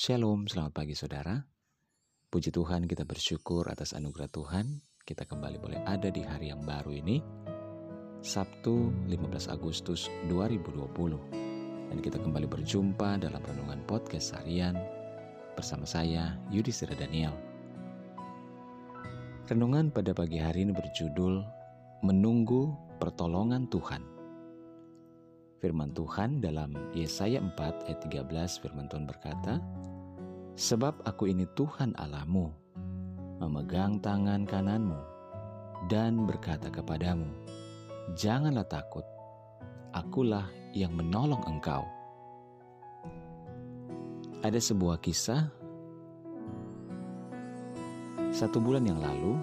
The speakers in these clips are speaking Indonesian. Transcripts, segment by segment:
Shalom, selamat pagi saudara. Puji Tuhan kita bersyukur atas anugerah Tuhan. Kita kembali boleh ada di hari yang baru ini. Sabtu 15 Agustus 2020. Dan kita kembali berjumpa dalam Renungan Podcast Harian bersama saya Yudhistira Daniel. Renungan pada pagi hari ini berjudul Menunggu Pertolongan Tuhan. Firman Tuhan dalam Yesaya 4 ayat 13 firman Tuhan berkata, Sebab aku ini Tuhan Allahmu, memegang tangan kananmu, dan berkata kepadamu, Janganlah takut, akulah yang menolong engkau. Ada sebuah kisah, satu bulan yang lalu,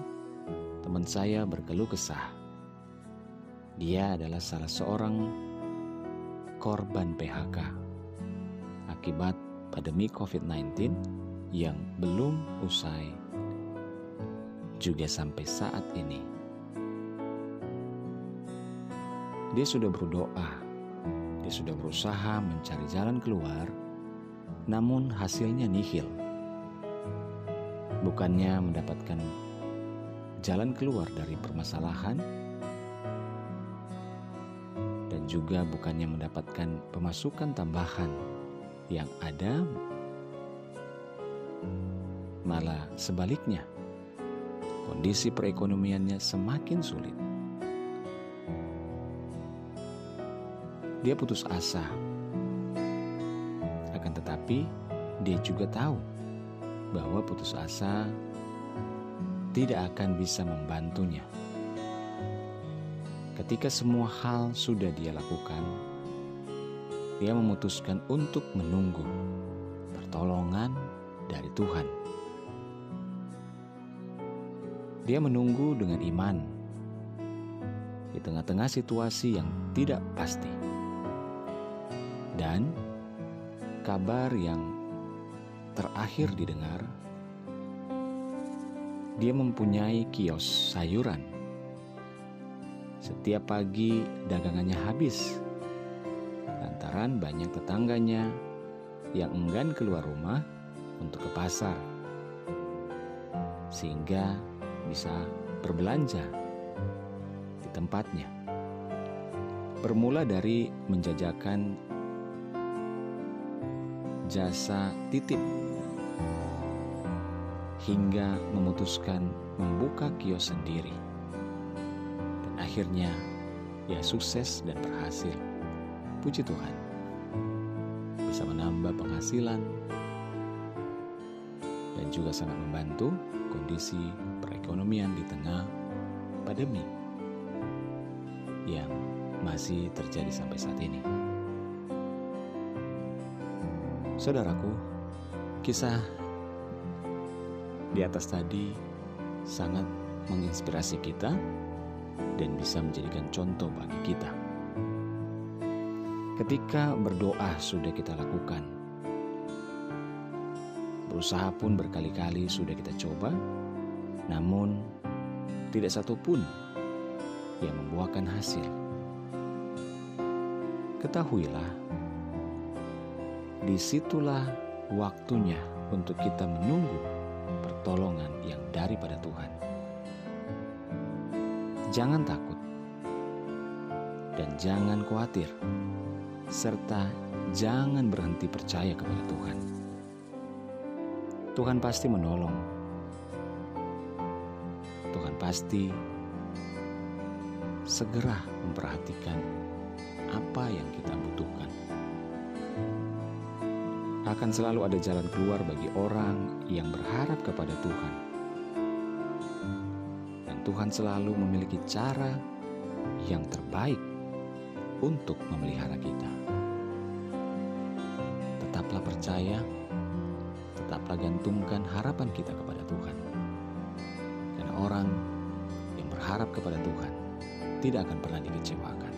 teman saya berkeluh kesah. Dia adalah salah seorang korban PHK akibat pandemi COVID-19 yang belum usai juga sampai saat ini. Dia sudah berdoa, dia sudah berusaha mencari jalan keluar, namun hasilnya nihil. Bukannya mendapatkan jalan keluar dari permasalahan, juga bukannya mendapatkan pemasukan tambahan yang ada, malah sebaliknya, kondisi perekonomiannya semakin sulit. Dia putus asa, akan tetapi dia juga tahu bahwa putus asa tidak akan bisa membantunya. Ketika semua hal sudah dia lakukan, dia memutuskan untuk menunggu pertolongan dari Tuhan. Dia menunggu dengan iman di tengah-tengah situasi yang tidak pasti, dan kabar yang terakhir didengar, dia mempunyai kios sayuran. Setiap pagi dagangannya habis lantaran banyak tetangganya yang enggan keluar rumah untuk ke pasar sehingga bisa berbelanja di tempatnya. Bermula dari menjajakan jasa titip hingga memutuskan membuka kios sendiri akhirnya ia sukses dan berhasil. Puji Tuhan, bisa menambah penghasilan dan juga sangat membantu kondisi perekonomian di tengah pandemi yang masih terjadi sampai saat ini. Saudaraku, kisah di atas tadi sangat menginspirasi kita dan bisa menjadikan contoh bagi kita. Ketika berdoa sudah kita lakukan, berusaha pun berkali-kali sudah kita coba, namun tidak satu pun yang membuahkan hasil. Ketahuilah, di situlah waktunya untuk kita menunggu pertolongan yang daripada Tuhan. Jangan takut dan jangan khawatir, serta jangan berhenti percaya kepada Tuhan. Tuhan pasti menolong. Tuhan pasti segera memperhatikan apa yang kita butuhkan. Akan selalu ada jalan keluar bagi orang yang berharap kepada Tuhan Tuhan selalu memiliki cara yang terbaik untuk memelihara kita. Tetaplah percaya, tetaplah gantungkan harapan kita kepada Tuhan. Karena orang yang berharap kepada Tuhan tidak akan pernah dikecewakan.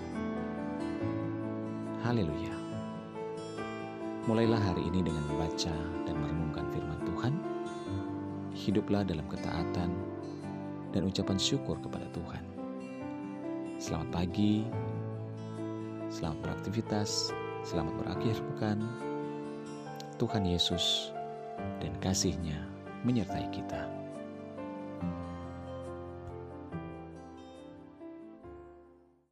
Haleluya. Mulailah hari ini dengan membaca dan merenungkan firman Tuhan. Hiduplah dalam ketaatan dan ucapan syukur kepada Tuhan. Selamat pagi, selamat beraktivitas, selamat berakhir pekan. Tuhan Yesus kasihnya menyertai kita.